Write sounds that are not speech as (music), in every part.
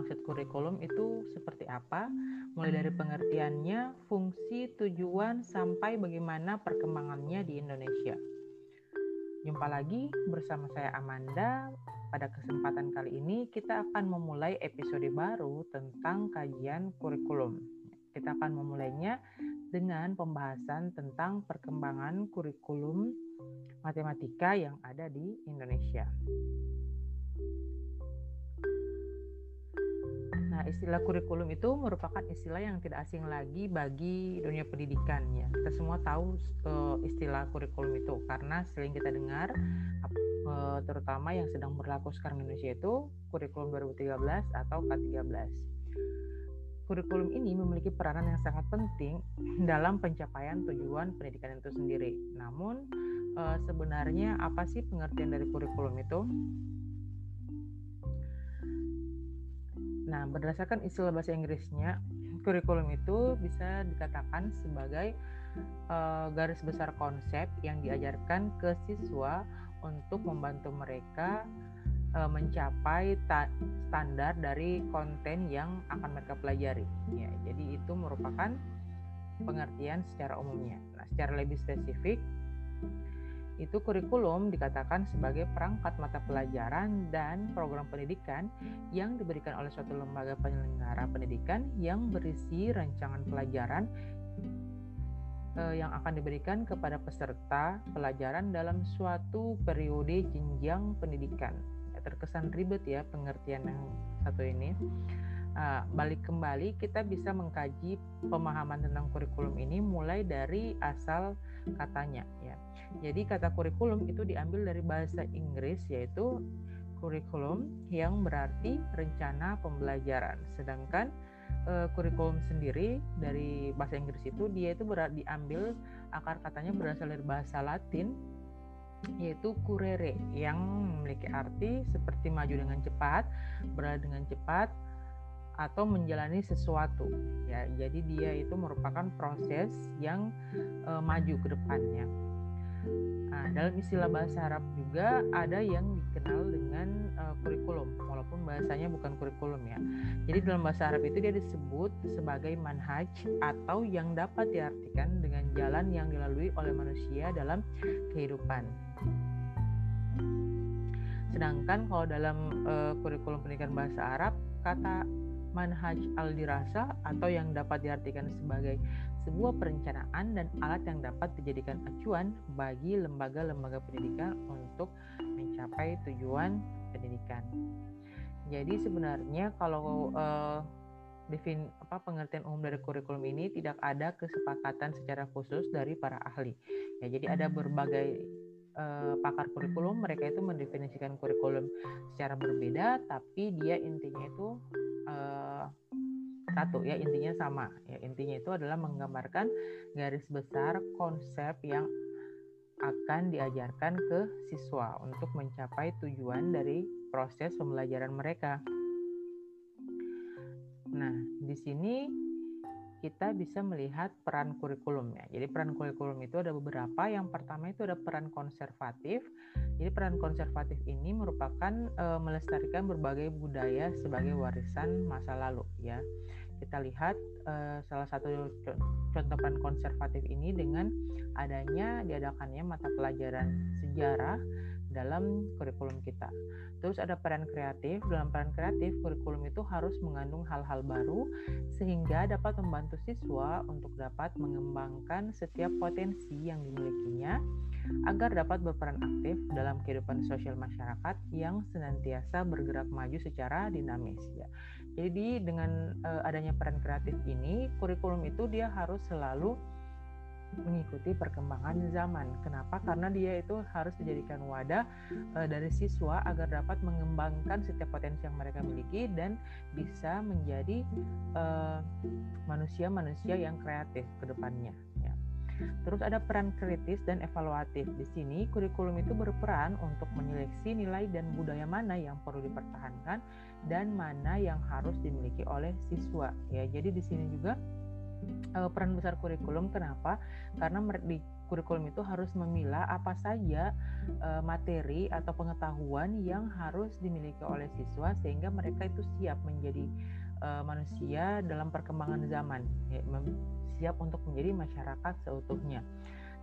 maksud kurikulum itu seperti apa, mulai dari pengertiannya, fungsi, tujuan, sampai bagaimana perkembangannya di Indonesia. Jumpa lagi bersama saya Amanda. Pada kesempatan kali ini kita akan memulai episode baru tentang kajian kurikulum. Kita akan memulainya dengan pembahasan tentang perkembangan kurikulum matematika yang ada di Indonesia. Nah, istilah kurikulum itu merupakan istilah yang tidak asing lagi bagi dunia pendidikan ya. Kita semua tahu uh, istilah kurikulum itu karena sering kita dengar uh, terutama yang sedang berlaku sekarang di Indonesia itu kurikulum 2013 atau K13. Kurikulum ini memiliki peranan yang sangat penting dalam pencapaian tujuan pendidikan itu sendiri. Namun uh, sebenarnya apa sih pengertian dari kurikulum itu? Nah, berdasarkan istilah bahasa Inggrisnya, kurikulum itu bisa dikatakan sebagai uh, garis besar konsep yang diajarkan ke siswa untuk membantu mereka uh, mencapai standar dari konten yang akan mereka pelajari. Ya, jadi itu merupakan pengertian secara umumnya. Nah, secara lebih spesifik, itu kurikulum dikatakan sebagai perangkat mata pelajaran dan program pendidikan yang diberikan oleh suatu lembaga penyelenggara pendidikan yang berisi rancangan pelajaran eh, yang akan diberikan kepada peserta pelajaran dalam suatu periode jenjang pendidikan. Ya, terkesan ribet ya pengertian yang satu ini. Uh, balik kembali kita bisa mengkaji pemahaman tentang kurikulum ini mulai dari asal katanya ya. Jadi kata kurikulum itu diambil dari bahasa Inggris yaitu kurikulum yang berarti rencana pembelajaran. Sedangkan uh, kurikulum sendiri dari bahasa Inggris itu dia itu berarti diambil akar katanya berasal dari bahasa Latin yaitu kurere yang memiliki arti seperti maju dengan cepat, berada dengan cepat atau menjalani sesuatu ya. Jadi dia itu merupakan proses yang uh, maju ke depannya. Nah, dalam istilah bahasa Arab juga ada yang dikenal dengan uh, kurikulum, walaupun bahasanya bukan kurikulum ya. Jadi dalam bahasa Arab itu dia disebut sebagai manhaj atau yang dapat diartikan dengan jalan yang dilalui oleh manusia dalam kehidupan. Sedangkan kalau dalam uh, kurikulum pendidikan bahasa Arab, kata manhaj al-dirasa atau yang dapat diartikan sebagai sebuah perencanaan dan alat yang dapat dijadikan acuan bagi lembaga-lembaga pendidikan untuk mencapai tujuan pendidikan. Jadi sebenarnya kalau uh, defin apa pengertian umum dari kurikulum ini tidak ada kesepakatan secara khusus dari para ahli. Ya, jadi ada berbagai uh, pakar kurikulum mereka itu mendefinisikan kurikulum secara berbeda, tapi dia intinya itu uh, satu ya intinya sama ya intinya itu adalah menggambarkan garis besar konsep yang akan diajarkan ke siswa untuk mencapai tujuan dari proses pembelajaran mereka. Nah, di sini kita bisa melihat peran kurikulum ya. Jadi peran kurikulum itu ada beberapa. Yang pertama itu ada peran konservatif. Jadi peran konservatif ini merupakan e, melestarikan berbagai budaya sebagai warisan masa lalu ya kita lihat uh, salah satu contoh peran konservatif ini dengan adanya diadakannya mata pelajaran sejarah dalam kurikulum kita. Terus ada peran kreatif. Dalam peran kreatif, kurikulum itu harus mengandung hal-hal baru sehingga dapat membantu siswa untuk dapat mengembangkan setiap potensi yang dimilikinya agar dapat berperan aktif dalam kehidupan sosial masyarakat yang senantiasa bergerak maju secara dinamis ya. Jadi dengan uh, adanya peran kreatif ini, kurikulum itu dia harus selalu mengikuti perkembangan zaman. Kenapa? Karena dia itu harus dijadikan wadah uh, dari siswa agar dapat mengembangkan setiap potensi yang mereka miliki dan bisa menjadi manusia-manusia uh, yang kreatif ke depannya. Ya. Terus ada peran kritis dan evaluatif. Di sini kurikulum itu berperan untuk menyeleksi nilai dan budaya mana yang perlu dipertahankan dan mana yang harus dimiliki oleh siswa. Ya, jadi di sini juga uh, peran besar kurikulum kenapa? Karena di kurikulum itu harus memilah apa saja uh, materi atau pengetahuan yang harus dimiliki oleh siswa sehingga mereka itu siap menjadi uh, manusia dalam perkembangan zaman, ya, siap untuk menjadi masyarakat seutuhnya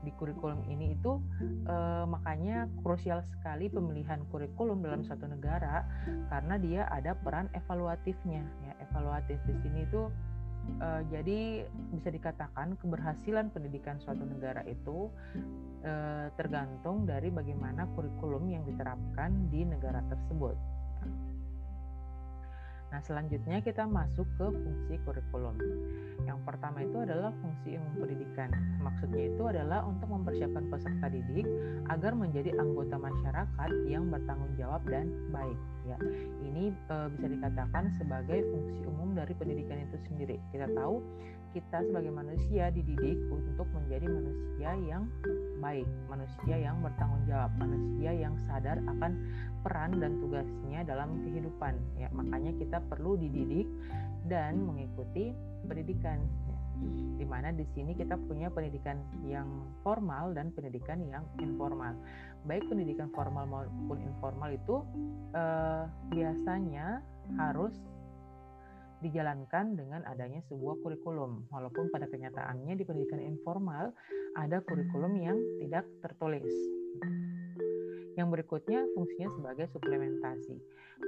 di kurikulum ini itu uh, makanya krusial sekali pemilihan kurikulum dalam satu negara karena dia ada peran evaluatifnya ya evaluatif di sini itu uh, jadi bisa dikatakan keberhasilan pendidikan suatu negara itu uh, tergantung dari bagaimana kurikulum yang diterapkan di negara tersebut. Nah, selanjutnya kita masuk ke fungsi kurikulum. Yang pertama itu adalah fungsi ilmu pendidikan. Maksudnya itu adalah untuk mempersiapkan peserta didik agar menjadi anggota masyarakat yang bertanggung jawab dan baik. Ya, ini e, bisa dikatakan sebagai fungsi umum dari pendidikan itu sendiri. Kita tahu kita sebagai manusia dididik untuk menjadi manusia yang baik, manusia yang bertanggung jawab, manusia yang sadar akan peran dan tugasnya dalam kehidupan. Ya, makanya kita perlu dididik dan mengikuti pendidikan. Ya. Di mana di sini kita punya pendidikan yang formal dan pendidikan yang informal. Baik pendidikan formal maupun informal itu eh, biasanya harus dijalankan dengan adanya sebuah kurikulum. Walaupun pada kenyataannya di pendidikan informal ada kurikulum yang tidak tertulis. Yang berikutnya fungsinya sebagai suplementasi.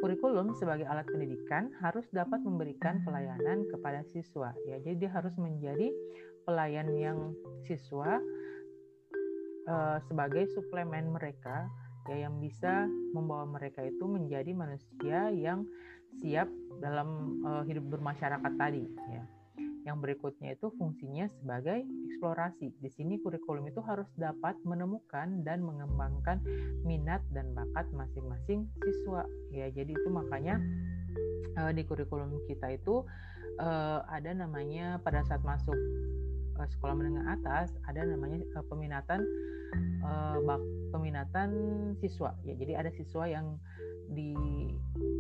Kurikulum sebagai alat pendidikan harus dapat memberikan pelayanan kepada siswa. Ya, jadi dia harus menjadi pelayan yang siswa uh, sebagai suplemen mereka ya yang bisa membawa mereka itu menjadi manusia yang siap dalam uh, hidup bermasyarakat tadi ya. Yang berikutnya itu fungsinya sebagai eksplorasi. Di sini kurikulum itu harus dapat menemukan dan mengembangkan minat dan bakat masing-masing siswa. Ya, jadi itu makanya uh, di kurikulum kita itu uh, ada namanya pada saat masuk uh, sekolah menengah atas ada namanya uh, peminatan uh, bak peminatan siswa. Ya, jadi ada siswa yang di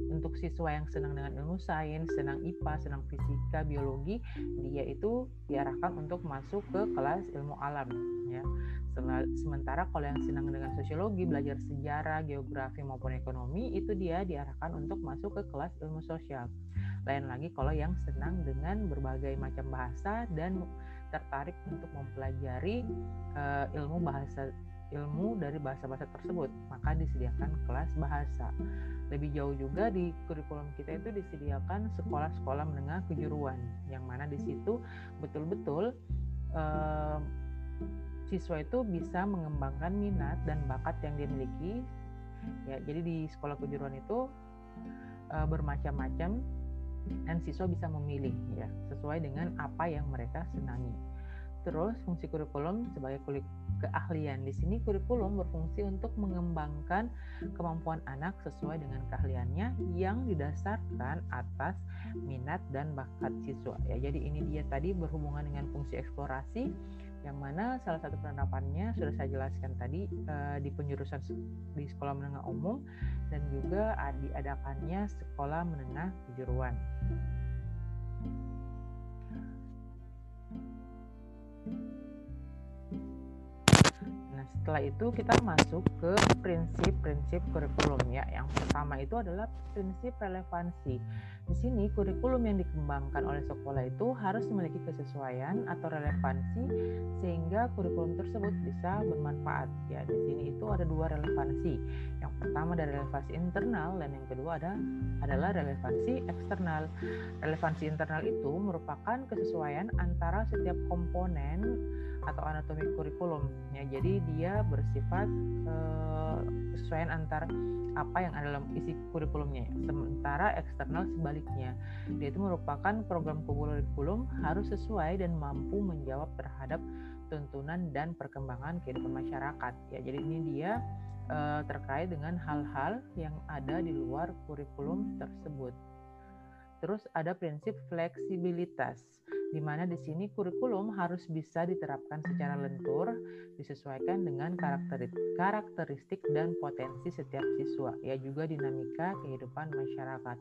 untuk siswa yang senang dengan ilmu sains, senang IPA, senang fisika, biologi, dia itu diarahkan untuk masuk ke kelas ilmu alam ya. Sementara kalau yang senang dengan sosiologi, belajar sejarah, geografi maupun ekonomi itu dia diarahkan untuk masuk ke kelas ilmu sosial. Lain lagi kalau yang senang dengan berbagai macam bahasa dan tertarik untuk mempelajari uh, ilmu bahasa ilmu dari bahasa-bahasa tersebut, maka disediakan kelas bahasa. Lebih jauh juga di kurikulum kita itu disediakan sekolah-sekolah menengah kejuruan, yang mana di situ betul-betul eh, siswa itu bisa mengembangkan minat dan bakat yang dia miliki. Ya, jadi di sekolah kejuruan itu eh, bermacam-macam dan siswa bisa memilih ya sesuai dengan apa yang mereka senangi. Terus fungsi kurikulum sebagai keahlian. Di sini kurikulum berfungsi untuk mengembangkan kemampuan anak sesuai dengan keahliannya yang didasarkan atas minat dan bakat siswa. Ya, jadi ini dia tadi berhubungan dengan fungsi eksplorasi yang mana salah satu penerapannya sudah saya jelaskan tadi eh, di penjurusan di sekolah menengah umum dan juga diadakannya sekolah menengah kejuruan. Setelah itu kita masuk ke prinsip-prinsip kurikulum ya. Yang pertama itu adalah prinsip relevansi. Di sini kurikulum yang dikembangkan oleh sekolah itu harus memiliki kesesuaian atau relevansi sehingga kurikulum tersebut bisa bermanfaat. Ya, di sini itu ada dua relevansi. Yang pertama ada relevansi internal dan yang kedua ada adalah relevansi eksternal. Relevansi internal itu merupakan kesesuaian antara setiap komponen atau anatomi kurikulum ya jadi dia bersifat uh, kesesuaian antara apa yang ada dalam isi kurikulumnya sementara eksternal sebaliknya. Dia itu merupakan program kurikulum harus sesuai dan mampu menjawab terhadap tuntunan dan perkembangan kehidupan masyarakat. Ya jadi ini dia uh, terkait dengan hal-hal yang ada di luar kurikulum tersebut. Terus ada prinsip fleksibilitas, di mana di sini kurikulum harus bisa diterapkan secara lentur, disesuaikan dengan karakteristik dan potensi setiap siswa, ya juga dinamika kehidupan masyarakat.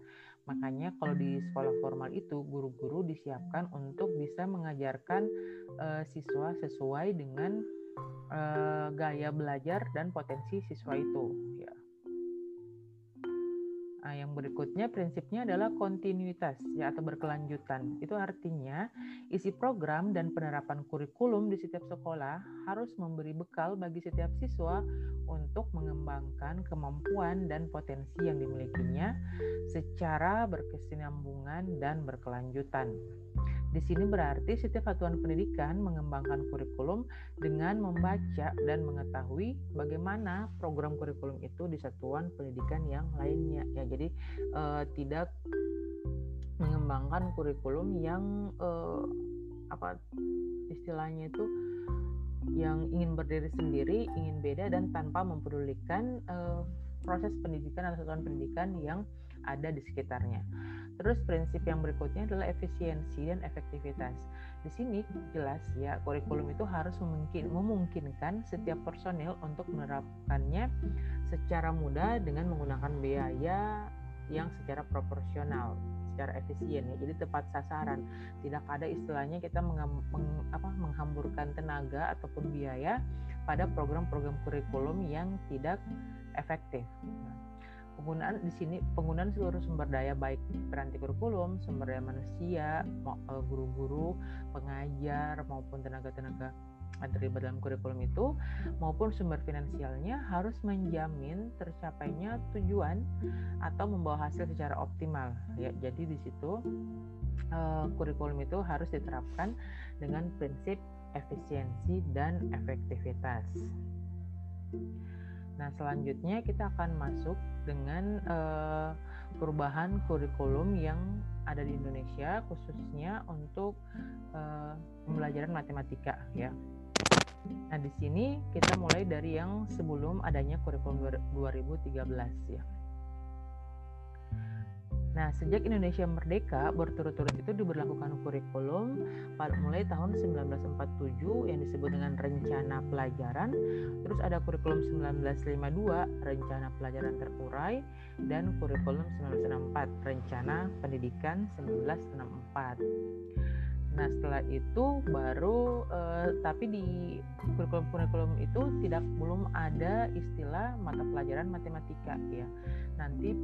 Makanya kalau di sekolah formal itu guru-guru disiapkan untuk bisa mengajarkan uh, siswa sesuai dengan uh, gaya belajar dan potensi siswa itu ya Nah, yang berikutnya prinsipnya adalah kontinuitas ya atau berkelanjutan. Itu artinya isi program dan penerapan kurikulum di setiap sekolah harus memberi bekal bagi setiap siswa untuk mengembangkan kemampuan dan potensi yang dimilikinya secara berkesinambungan dan berkelanjutan. Di sini berarti setiap satuan pendidikan mengembangkan kurikulum dengan membaca dan mengetahui bagaimana program kurikulum itu di satuan pendidikan yang lainnya. Ya, jadi eh, tidak mengembangkan kurikulum yang eh, apa istilahnya itu yang ingin berdiri sendiri, ingin beda dan tanpa mempedulikan eh, proses pendidikan atau satuan pendidikan yang ada di sekitarnya. Terus prinsip yang berikutnya adalah efisiensi dan efektivitas. Di sini jelas ya kurikulum itu harus memungkin, memungkinkan setiap personil untuk menerapkannya secara mudah dengan menggunakan biaya yang secara proporsional, secara efisien ya. Jadi tepat sasaran. Tidak ada istilahnya kita meng, meng, apa, menghamburkan tenaga ataupun biaya pada program-program kurikulum yang tidak efektif. Penggunaan di sini penggunaan seluruh sumber daya baik peranti kurikulum, sumber daya manusia, eh, guru-guru, pengajar maupun tenaga-tenaga yang terlibat dalam kurikulum itu maupun sumber finansialnya harus menjamin tercapainya tujuan atau membawa hasil secara optimal ya jadi di situ uh, kurikulum itu harus diterapkan dengan prinsip efisiensi dan efektivitas. Nah, selanjutnya kita akan masuk dengan uh, perubahan kurikulum yang ada di Indonesia khususnya untuk uh, pembelajaran matematika ya. Nah, di sini kita mulai dari yang sebelum adanya kurikulum 2013 ya. Nah, sejak Indonesia merdeka, berturut-turut itu diberlakukan kurikulum mulai tahun 1947 yang disebut dengan Rencana Pelajaran, terus ada kurikulum 1952, Rencana Pelajaran Terurai, dan kurikulum 1964, Rencana Pendidikan 1964. Nah setelah itu baru uh, tapi di kurikulum-kurikulum itu tidak belum ada istilah mata pelajaran matematika ya. Nanti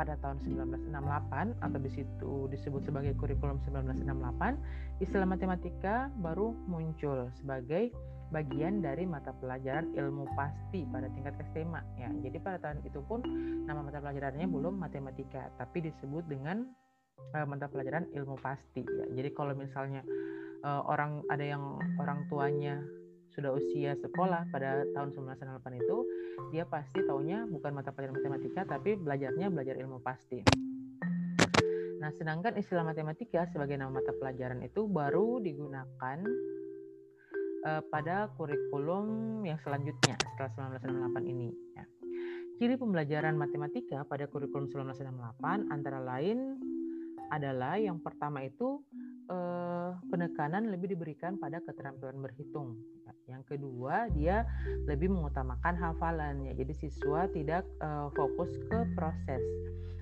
pada tahun 1968 atau di situ disebut sebagai kurikulum 1968, istilah matematika baru muncul sebagai bagian dari mata pelajaran ilmu pasti pada tingkat SMA ya. Jadi pada tahun itu pun nama mata pelajarannya belum matematika, tapi disebut dengan uh, mata pelajaran ilmu pasti ya. Jadi kalau misalnya uh, orang ada yang orang tuanya sudah usia sekolah pada tahun 1998 itu dia pasti taunya bukan mata pelajaran matematika tapi belajarnya belajar ilmu pasti. Nah, sedangkan istilah matematika sebagai nama mata pelajaran itu baru digunakan uh, pada kurikulum yang selanjutnya setelah 1998 ini. Ya. Ciri pembelajaran matematika pada kurikulum 1998 antara lain adalah yang pertama itu uh, penekanan lebih diberikan pada keterampilan berhitung. Yang kedua, dia lebih mengutamakan hafalannya. Jadi siswa tidak uh, fokus ke proses,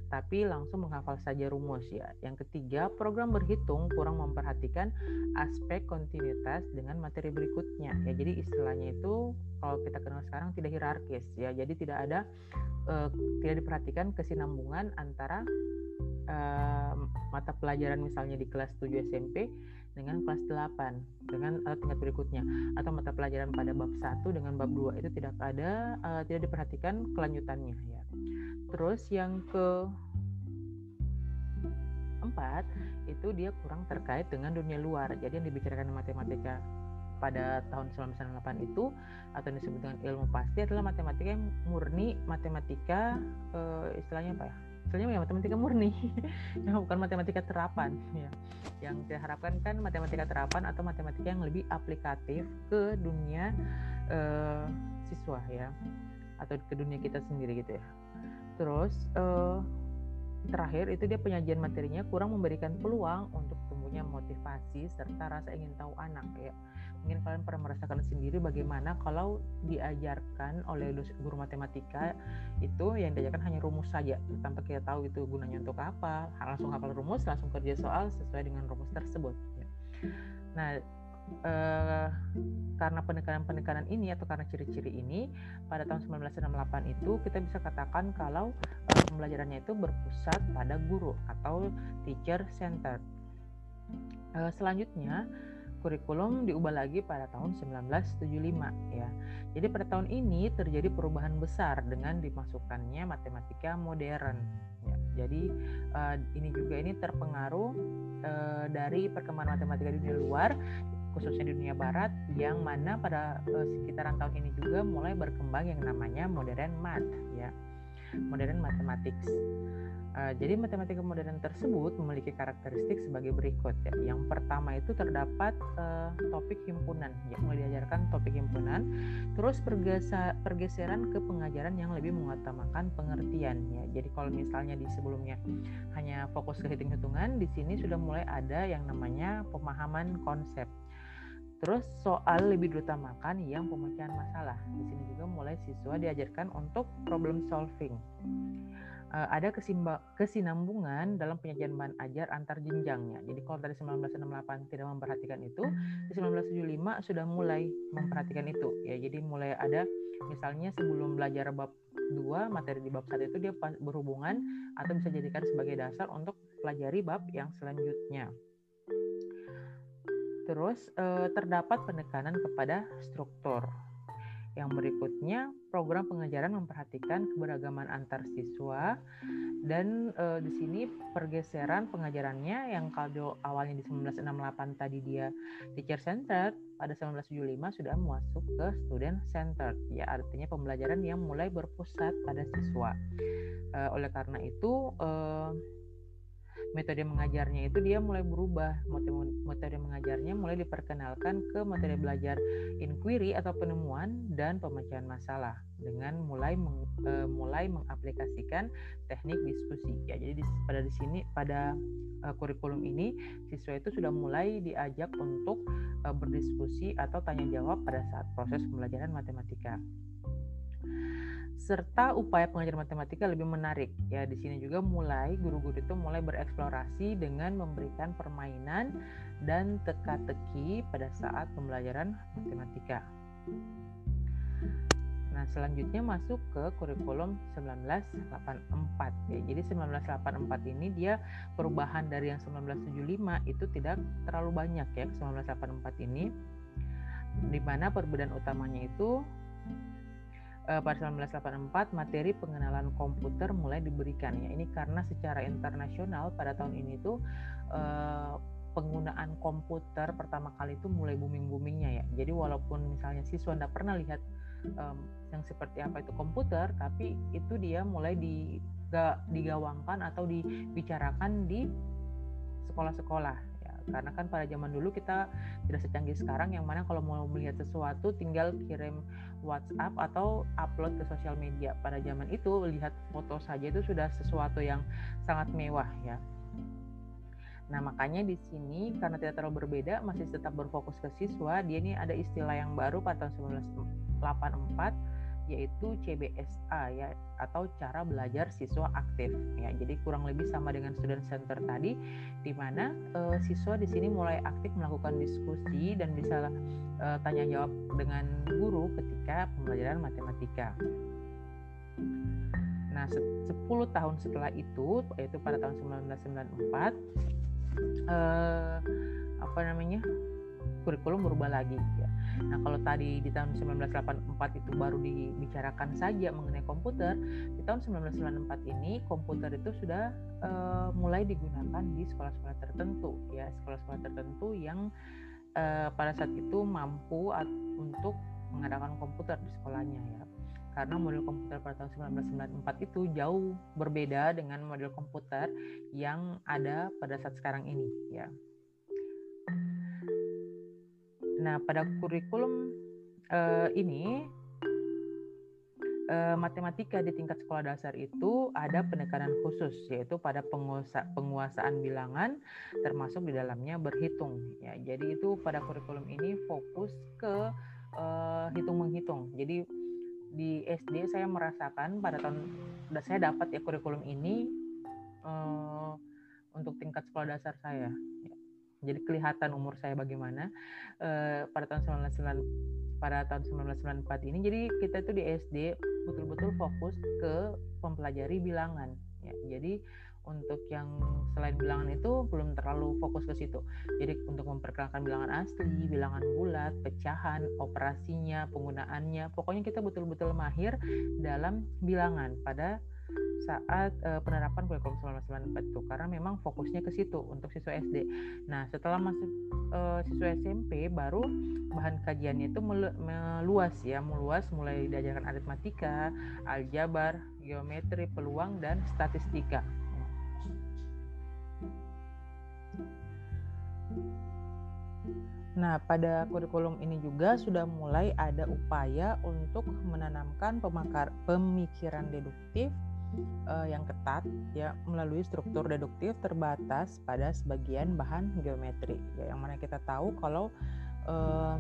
tapi langsung menghafal saja rumus ya. Yang ketiga, program berhitung kurang memperhatikan aspek kontinuitas dengan materi berikutnya. Ya, jadi istilahnya itu kalau kita kenal sekarang tidak hierarkis ya. Jadi tidak ada uh, tidak diperhatikan kesinambungan antara uh, mata pelajaran misalnya di kelas 7 SMP dengan kelas 8 dengan uh, tingkat berikutnya atau mata pelajaran pada bab 1 dengan bab 2 itu tidak ada uh, tidak diperhatikan kelanjutannya ya. Terus yang ke empat itu dia kurang terkait dengan dunia luar. Jadi yang dibicarakan matematika pada tahun 1998 itu atau disebut dengan ilmu pasti adalah matematika yang murni matematika uh, istilahnya apa ya istilahnya ya matematika murni. (laughs) Yang bukan matematika terapan ya. Yang saya harapkan kan matematika terapan atau matematika yang lebih aplikatif ke dunia uh, siswa ya. Atau ke dunia kita sendiri gitu ya. Terus uh, terakhir itu dia penyajian materinya kurang memberikan peluang untuk tumbuhnya motivasi serta rasa ingin tahu anak ya mungkin kalian pernah merasakan sendiri bagaimana kalau diajarkan oleh guru matematika itu yang diajarkan hanya rumus saja tanpa kita tahu itu gunanya untuk apa langsung hafal rumus langsung kerja soal sesuai dengan rumus tersebut ya. nah uh, karena penekanan-penekanan ini atau karena ciri-ciri ini pada tahun 1968 itu kita bisa katakan kalau uh, pembelajarannya itu berpusat pada guru atau teacher center. Uh, selanjutnya kurikulum diubah lagi pada tahun 1975 ya. Jadi pada tahun ini terjadi perubahan besar dengan dimasukkannya matematika modern. Ya, jadi uh, ini juga ini terpengaruh uh, dari perkembangan matematika di luar khususnya di dunia barat yang mana pada uh, sekitaran tahun ini juga mulai berkembang yang namanya modern math ya modern mathematics. Uh, jadi matematika modern tersebut memiliki karakteristik sebagai berikut ya. Yang pertama itu terdapat uh, topik himpunan ya topik himpunan terus pergeseran ke pengajaran yang lebih mengutamakan pengertian ya. Jadi kalau misalnya di sebelumnya hanya fokus ke hitung-hitungan di sini sudah mulai ada yang namanya pemahaman konsep Terus soal lebih diutamakan yang pemecahan masalah. Di sini juga mulai siswa diajarkan untuk problem solving. Uh, ada kesinambungan dalam penyajian bahan ajar antar jenjangnya. Jadi kalau tadi 1968 tidak memperhatikan itu, di 1975 sudah mulai memperhatikan itu. Ya, jadi mulai ada misalnya sebelum belajar bab 2 materi di bab 1 itu dia berhubungan atau bisa jadikan sebagai dasar untuk pelajari bab yang selanjutnya. Terus eh, terdapat penekanan kepada struktur. Yang berikutnya, program pengajaran memperhatikan keberagaman antar siswa dan e, di sini pergeseran pengajarannya yang kalau awalnya di 1968 tadi dia teacher centered, pada 1975 sudah masuk ke student centered. Ya, artinya pembelajaran yang mulai berpusat pada siswa. E, oleh karena itu e, metode mengajarnya itu dia mulai berubah. Metode mengajarnya mulai diperkenalkan ke materi belajar inquiry atau penemuan dan pemecahan masalah dengan mulai meng, e, mulai mengaplikasikan teknik diskusi. Ya jadi di, pada di sini pada e, kurikulum ini siswa itu sudah mulai diajak untuk e, berdiskusi atau tanya jawab pada saat proses pembelajaran matematika serta upaya pengajaran matematika lebih menarik. Ya, di sini juga mulai guru-guru itu mulai bereksplorasi dengan memberikan permainan dan teka-teki pada saat pembelajaran matematika. Nah, selanjutnya masuk ke kurikulum 1984 ya. Jadi 1984 ini dia perubahan dari yang 1975 itu tidak terlalu banyak ya 1984 ini di mana perbedaan utamanya itu uh, pada 1984 materi pengenalan komputer mulai diberikan ya. Ini karena secara internasional pada tahun ini tuh uh, penggunaan komputer pertama kali itu mulai booming-boomingnya ya. Jadi walaupun misalnya siswa tidak pernah lihat um, yang seperti apa itu komputer, tapi itu dia mulai digawangkan atau dibicarakan di sekolah-sekolah karena kan pada zaman dulu kita tidak secanggih sekarang yang mana kalau mau melihat sesuatu tinggal kirim WhatsApp atau upload ke sosial media. Pada zaman itu lihat foto saja itu sudah sesuatu yang sangat mewah ya. Nah, makanya di sini karena tidak terlalu berbeda, masih tetap berfokus ke siswa, dia ini ada istilah yang baru pada tahun 1984 yaitu CBSA ya atau cara belajar siswa aktif ya. Jadi kurang lebih sama dengan student center tadi di mana uh, siswa di sini mulai aktif melakukan diskusi dan bisa uh, tanya jawab dengan guru ketika pembelajaran matematika. Nah, 10 tahun setelah itu yaitu pada tahun 1994 uh, apa namanya? Kurikulum berubah lagi ya. Nah, kalau tadi di tahun 1984 itu baru dibicarakan saja mengenai komputer, di tahun 1994 ini komputer itu sudah uh, mulai digunakan di sekolah-sekolah tertentu ya, sekolah-sekolah tertentu yang uh, pada saat itu mampu untuk mengadakan komputer di sekolahnya ya. Karena model komputer pada tahun 1994 itu jauh berbeda dengan model komputer yang ada pada saat sekarang ini ya. Nah, pada kurikulum uh, ini uh, matematika di tingkat sekolah dasar itu ada penekanan khusus yaitu pada penguasa, penguasaan bilangan termasuk di dalamnya berhitung ya. Jadi itu pada kurikulum ini fokus ke uh, hitung menghitung. Jadi di SD saya merasakan pada tahun saya dapat ya kurikulum ini uh, untuk tingkat sekolah dasar saya. Jadi kelihatan umur saya bagaimana uh, pada tahun 1999 pada tahun 1994 ini. Jadi kita itu di SD betul-betul fokus ke mempelajari bilangan. Ya, jadi untuk yang selain bilangan itu belum terlalu fokus ke situ. Jadi untuk memperkenalkan bilangan asli, bilangan bulat, pecahan, operasinya, penggunaannya, pokoknya kita betul-betul mahir dalam bilangan pada saat uh, penerapan kurikulum 1994 itu karena memang fokusnya ke situ untuk siswa SD. Nah, setelah masuk uh, siswa SMP baru bahan kajiannya itu meluas ya, meluas mulai diajarkan aritmatika, aljabar, geometri, peluang dan statistika. Nah, pada kurikulum ini juga sudah mulai ada upaya untuk menanamkan pemikiran deduktif uh, yang ketat ya melalui struktur deduktif terbatas pada sebagian bahan geometri ya yang mana kita tahu kalau uh,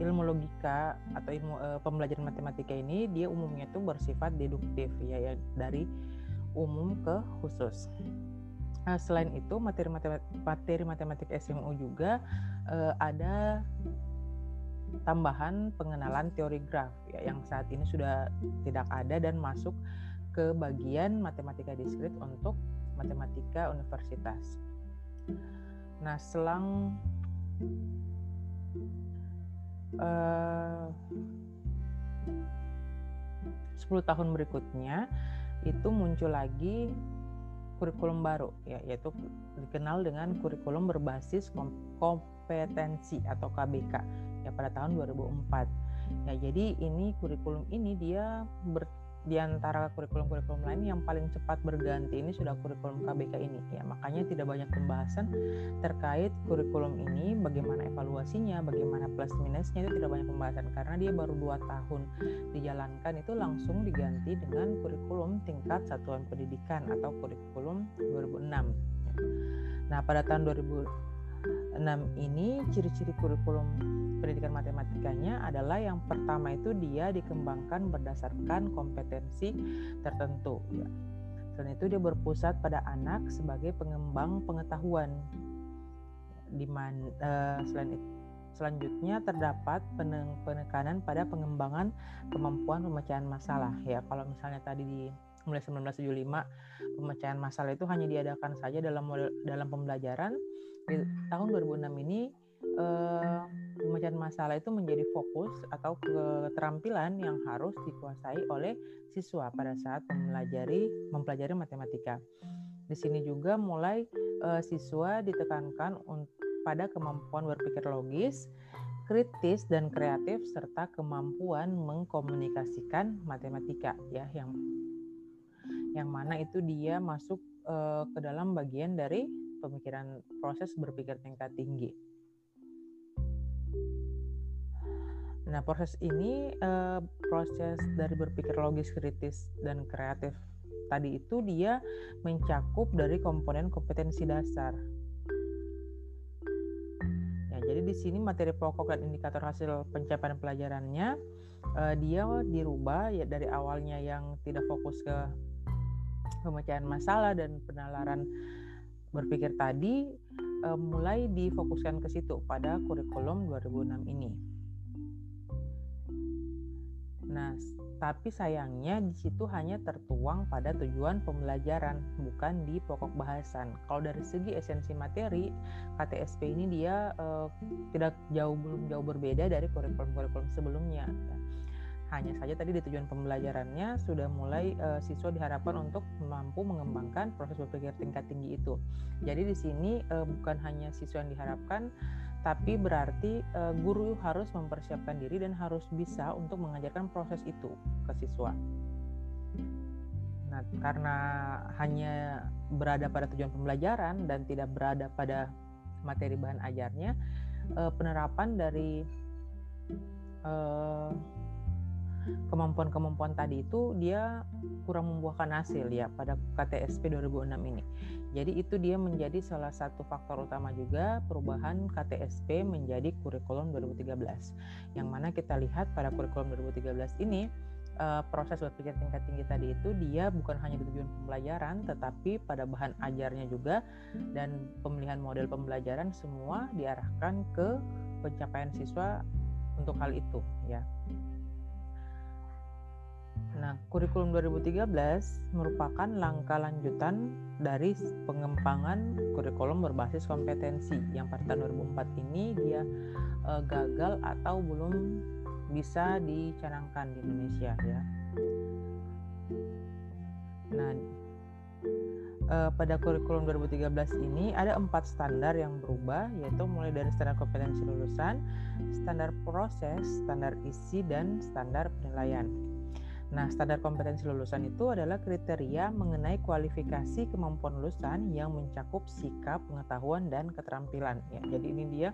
ilmu logika atau ilmu uh, pembelajaran matematika ini dia umumnya itu bersifat deduktif ya, ya dari umum ke khusus. Nah, selain itu materi matematik, materi matematik SMU juga uh, ada tambahan pengenalan teori graf ya yang saat ini sudah tidak ada dan masuk ke bagian matematika diskrit untuk matematika universitas. Nah, selang uh, eh, 10 tahun berikutnya itu muncul lagi kurikulum baru ya yaitu dikenal dengan kurikulum berbasis kompetensi atau KBK ya pada tahun 2004 ya jadi ini kurikulum ini dia ber, di antara kurikulum-kurikulum lain yang paling cepat berganti ini sudah kurikulum KBK ini. Ya makanya tidak banyak pembahasan terkait kurikulum ini bagaimana evaluasinya bagaimana plus minusnya itu tidak banyak pembahasan. Karena dia baru dua tahun dijalankan itu langsung diganti dengan kurikulum tingkat satuan pendidikan atau kurikulum 2006 nah pada tahun 2000 6 ini ciri-ciri kurikulum pendidikan matematikanya adalah yang pertama itu dia dikembangkan berdasarkan kompetensi tertentu ya. Selain itu dia berpusat pada anak sebagai pengembang pengetahuan. Di mana uh, selain itu Selanjutnya terdapat penekanan pada pengembangan kemampuan pemecahan masalah ya. Kalau misalnya tadi di mulai 1975 pemecahan masalah itu hanya diadakan saja dalam dalam pembelajaran di tahun 2006 ini eh, pemecahan masalah itu menjadi fokus atau keterampilan yang harus dikuasai oleh siswa pada saat mempelajari mempelajari matematika. Di sini juga mulai eh, siswa ditekankan pada kemampuan berpikir logis, kritis dan kreatif serta kemampuan mengkomunikasikan matematika ya yang yang mana itu dia masuk uh, ke dalam bagian dari pemikiran proses berpikir tingkat tinggi. Nah, proses ini eh, proses dari berpikir logis, kritis dan kreatif tadi itu dia mencakup dari komponen kompetensi dasar. Ya, jadi di sini materi pokok dan indikator hasil pencapaian pelajarannya eh, dia dirubah ya dari awalnya yang tidak fokus ke pemecahan masalah dan penalaran berpikir tadi uh, mulai difokuskan ke situ pada kurikulum 2006 ini. Nah, tapi sayangnya di situ hanya tertuang pada tujuan pembelajaran, bukan di pokok bahasan. Kalau dari segi esensi materi, KTSP ini dia uh, tidak jauh belum jauh berbeda dari kurikulum-kurikulum sebelumnya. Ya hanya saja tadi di tujuan pembelajarannya sudah mulai uh, siswa diharapkan untuk mampu mengembangkan proses berpikir tingkat tinggi itu. Jadi di sini uh, bukan hanya siswa yang diharapkan, tapi berarti uh, guru harus mempersiapkan diri dan harus bisa untuk mengajarkan proses itu ke siswa. Nah, karena hanya berada pada tujuan pembelajaran dan tidak berada pada materi bahan ajarnya, penerapan dari kemampuan-kemampuan tadi itu dia kurang membuahkan hasil ya pada KTSP 2006 ini. Jadi itu dia menjadi salah satu faktor utama juga perubahan KTSP menjadi kurikulum 2013. Yang mana kita lihat pada kurikulum 2013 ini uh, proses berpikir tingkat tinggi tadi itu dia bukan hanya di tujuan pembelajaran tetapi pada bahan ajarnya juga dan pemilihan model pembelajaran semua diarahkan ke pencapaian siswa untuk hal itu ya. Nah, kurikulum 2013 merupakan langkah lanjutan dari pengembangan kurikulum berbasis kompetensi yang pada tahun 2004 ini dia uh, gagal atau belum bisa dicanangkan di Indonesia ya. Nah, uh, pada kurikulum 2013 ini ada empat standar yang berubah yaitu mulai dari standar kompetensi lulusan, standar proses, standar isi dan standar penilaian. Nah, standar kompetensi lulusan itu adalah kriteria mengenai kualifikasi kemampuan lulusan yang mencakup sikap, pengetahuan dan keterampilan ya. Jadi ini dia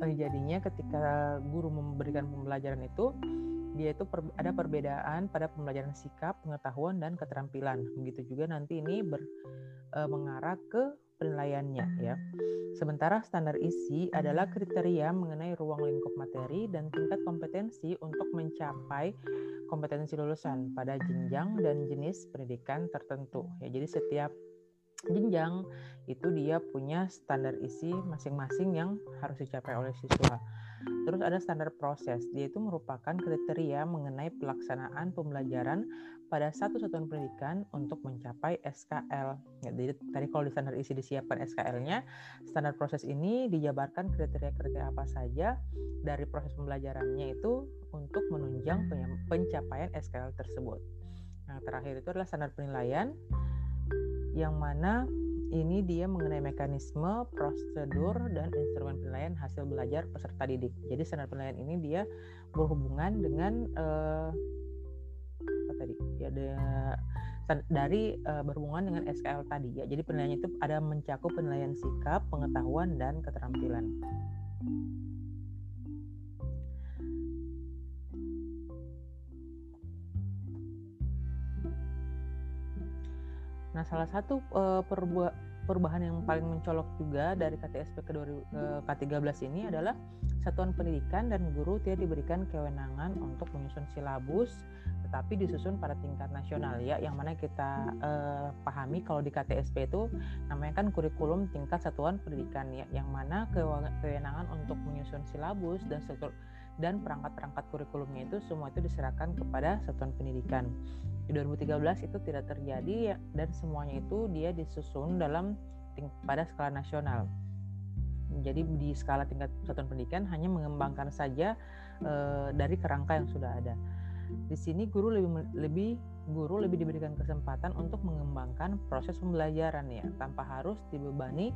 eh, jadinya ketika guru memberikan pembelajaran itu dia itu per, ada perbedaan pada pembelajaran sikap, pengetahuan dan keterampilan. Begitu juga nanti ini ber, e, mengarah ke penilaiannya ya. Sementara standar isi adalah kriteria mengenai ruang lingkup materi dan tingkat kompetensi untuk mencapai kompetensi lulusan pada jenjang dan jenis pendidikan tertentu. Ya, jadi setiap jenjang itu dia punya standar isi masing-masing yang harus dicapai oleh siswa. Terus ada standar proses, dia itu merupakan kriteria mengenai pelaksanaan pembelajaran pada satu satuan pendidikan untuk mencapai SKL. Ya, jadi tadi kalau di standar isi disiapkan SKL-nya, standar proses ini dijabarkan kriteria-kriteria apa saja dari proses pembelajarannya itu untuk menunjang pencapaian SKL tersebut. Nah, terakhir itu adalah standar penilaian yang mana ini dia mengenai mekanisme, prosedur, dan instrumen penilaian hasil belajar peserta didik. Jadi standar penilaian ini dia berhubungan dengan uh, apa tadi? Ya ada dari uh, berhubungan dengan SKL tadi ya. Jadi penilaian itu ada mencakup penilaian sikap, pengetahuan, dan keterampilan. Nah, salah satu uh, perubahan yang paling mencolok juga dari KTSP ke K13 ini adalah satuan pendidikan dan guru tidak diberikan kewenangan untuk menyusun silabus tetapi disusun pada tingkat nasional ya yang mana kita uh, pahami kalau di KTSP itu namanya kan kurikulum tingkat satuan pendidikan ya yang mana kewenangan untuk menyusun silabus dan dan perangkat-perangkat kurikulumnya itu semua itu diserahkan kepada satuan pendidikan. Di 2013 itu tidak terjadi ya, dan semuanya itu dia disusun dalam pada skala nasional. Jadi di skala tingkat satuan pendidikan hanya mengembangkan saja e, dari kerangka yang sudah ada. Di sini guru lebih lebih guru lebih diberikan kesempatan untuk mengembangkan proses pembelajaran ya tanpa harus dibebani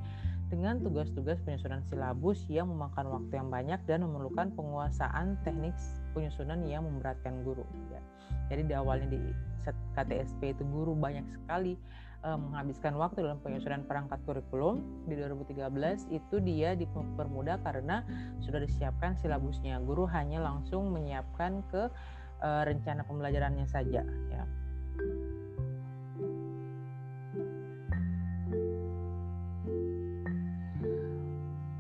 dengan tugas-tugas penyusunan silabus yang memakan waktu yang banyak dan memerlukan penguasaan teknik penyusunan yang memberatkan guru. Ya. Jadi di awalnya di KTSP itu guru banyak sekali uh, menghabiskan waktu dalam penyusunan perangkat kurikulum. Di 2013 itu dia dipermudah karena sudah disiapkan silabusnya. Guru hanya langsung menyiapkan ke uh, rencana pembelajarannya saja. Ya.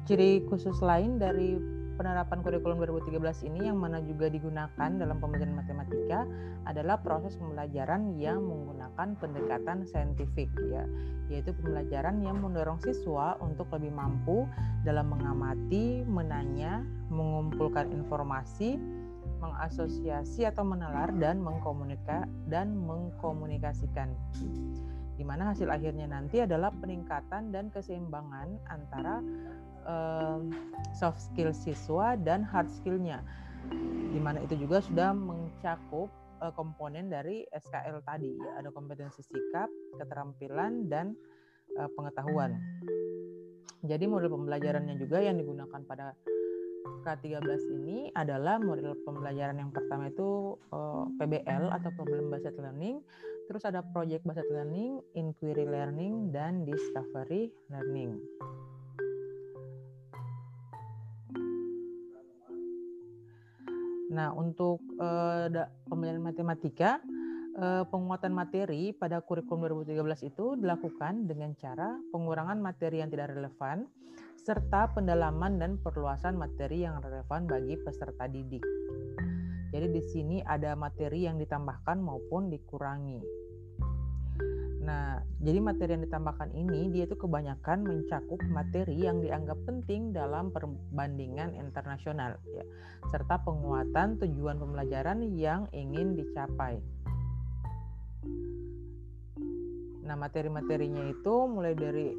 Ciri khusus lain dari penerapan kurikulum 2013 ini yang mana juga digunakan dalam pembelajaran matematika adalah proses pembelajaran yang menggunakan pendekatan saintifik ya yaitu pembelajaran yang mendorong siswa untuk lebih mampu dalam mengamati, menanya, mengumpulkan informasi, mengasosiasi atau menalar dan mengkomunika dan mengkomunikasikan. Di mana hasil akhirnya nanti adalah peningkatan dan keseimbangan antara um, soft skill siswa dan hard skillnya. Di mana itu juga sudah mencakup uh, komponen dari SKL tadi ya ada kompetensi sikap keterampilan dan uh, pengetahuan. Jadi model pembelajarannya juga yang digunakan pada K13 ini adalah model pembelajaran yang pertama itu uh, eh, PBL atau Problem Based Learning, terus ada Project Based Learning, Inquiry Learning, dan Discovery Learning. Nah, untuk uh, pembelajaran matematika, penguatan materi pada kurikulum 2013 itu dilakukan dengan cara pengurangan materi yang tidak relevan serta pendalaman dan perluasan materi yang relevan bagi peserta didik. Jadi di sini ada materi yang ditambahkan maupun dikurangi. Nah, jadi materi yang ditambahkan ini dia itu kebanyakan mencakup materi yang dianggap penting dalam perbandingan internasional ya, serta penguatan tujuan pembelajaran yang ingin dicapai. Nah, materi-materinya itu mulai dari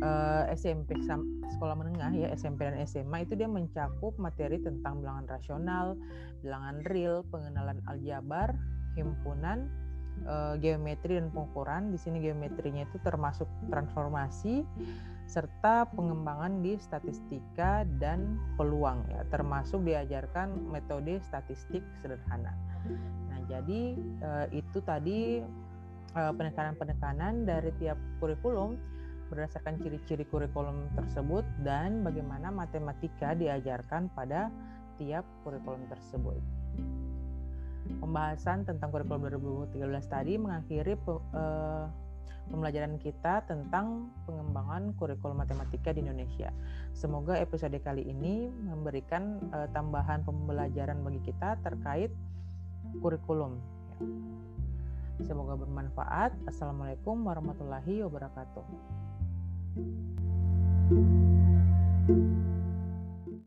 uh, eh, SMP sekolah menengah ya SMP dan SMA itu dia mencakup materi tentang bilangan rasional, bilangan real, pengenalan aljabar, himpunan, uh, geometri dan pengukuran. Di sini geometrinya itu termasuk transformasi serta pengembangan di statistika dan peluang ya, termasuk diajarkan metode statistik sederhana. Jadi uh, itu tadi Eh, penekanan-penekanan dari tiap kurikulum berdasarkan ciri-ciri kurikulum tersebut dan bagaimana matematika diajarkan pada tiap kurikulum tersebut. Pembahasan tentang kurikulum 2013 tadi mengakhiri uh, pembelajaran kita tentang pengembangan kurikulum matematika di Indonesia. Semoga episode kali ini memberikan uh, tambahan pembelajaran bagi kita terkait kurikulum. Ya. Semoga bermanfaat. Assalamualaikum warahmatullahi wabarakatuh.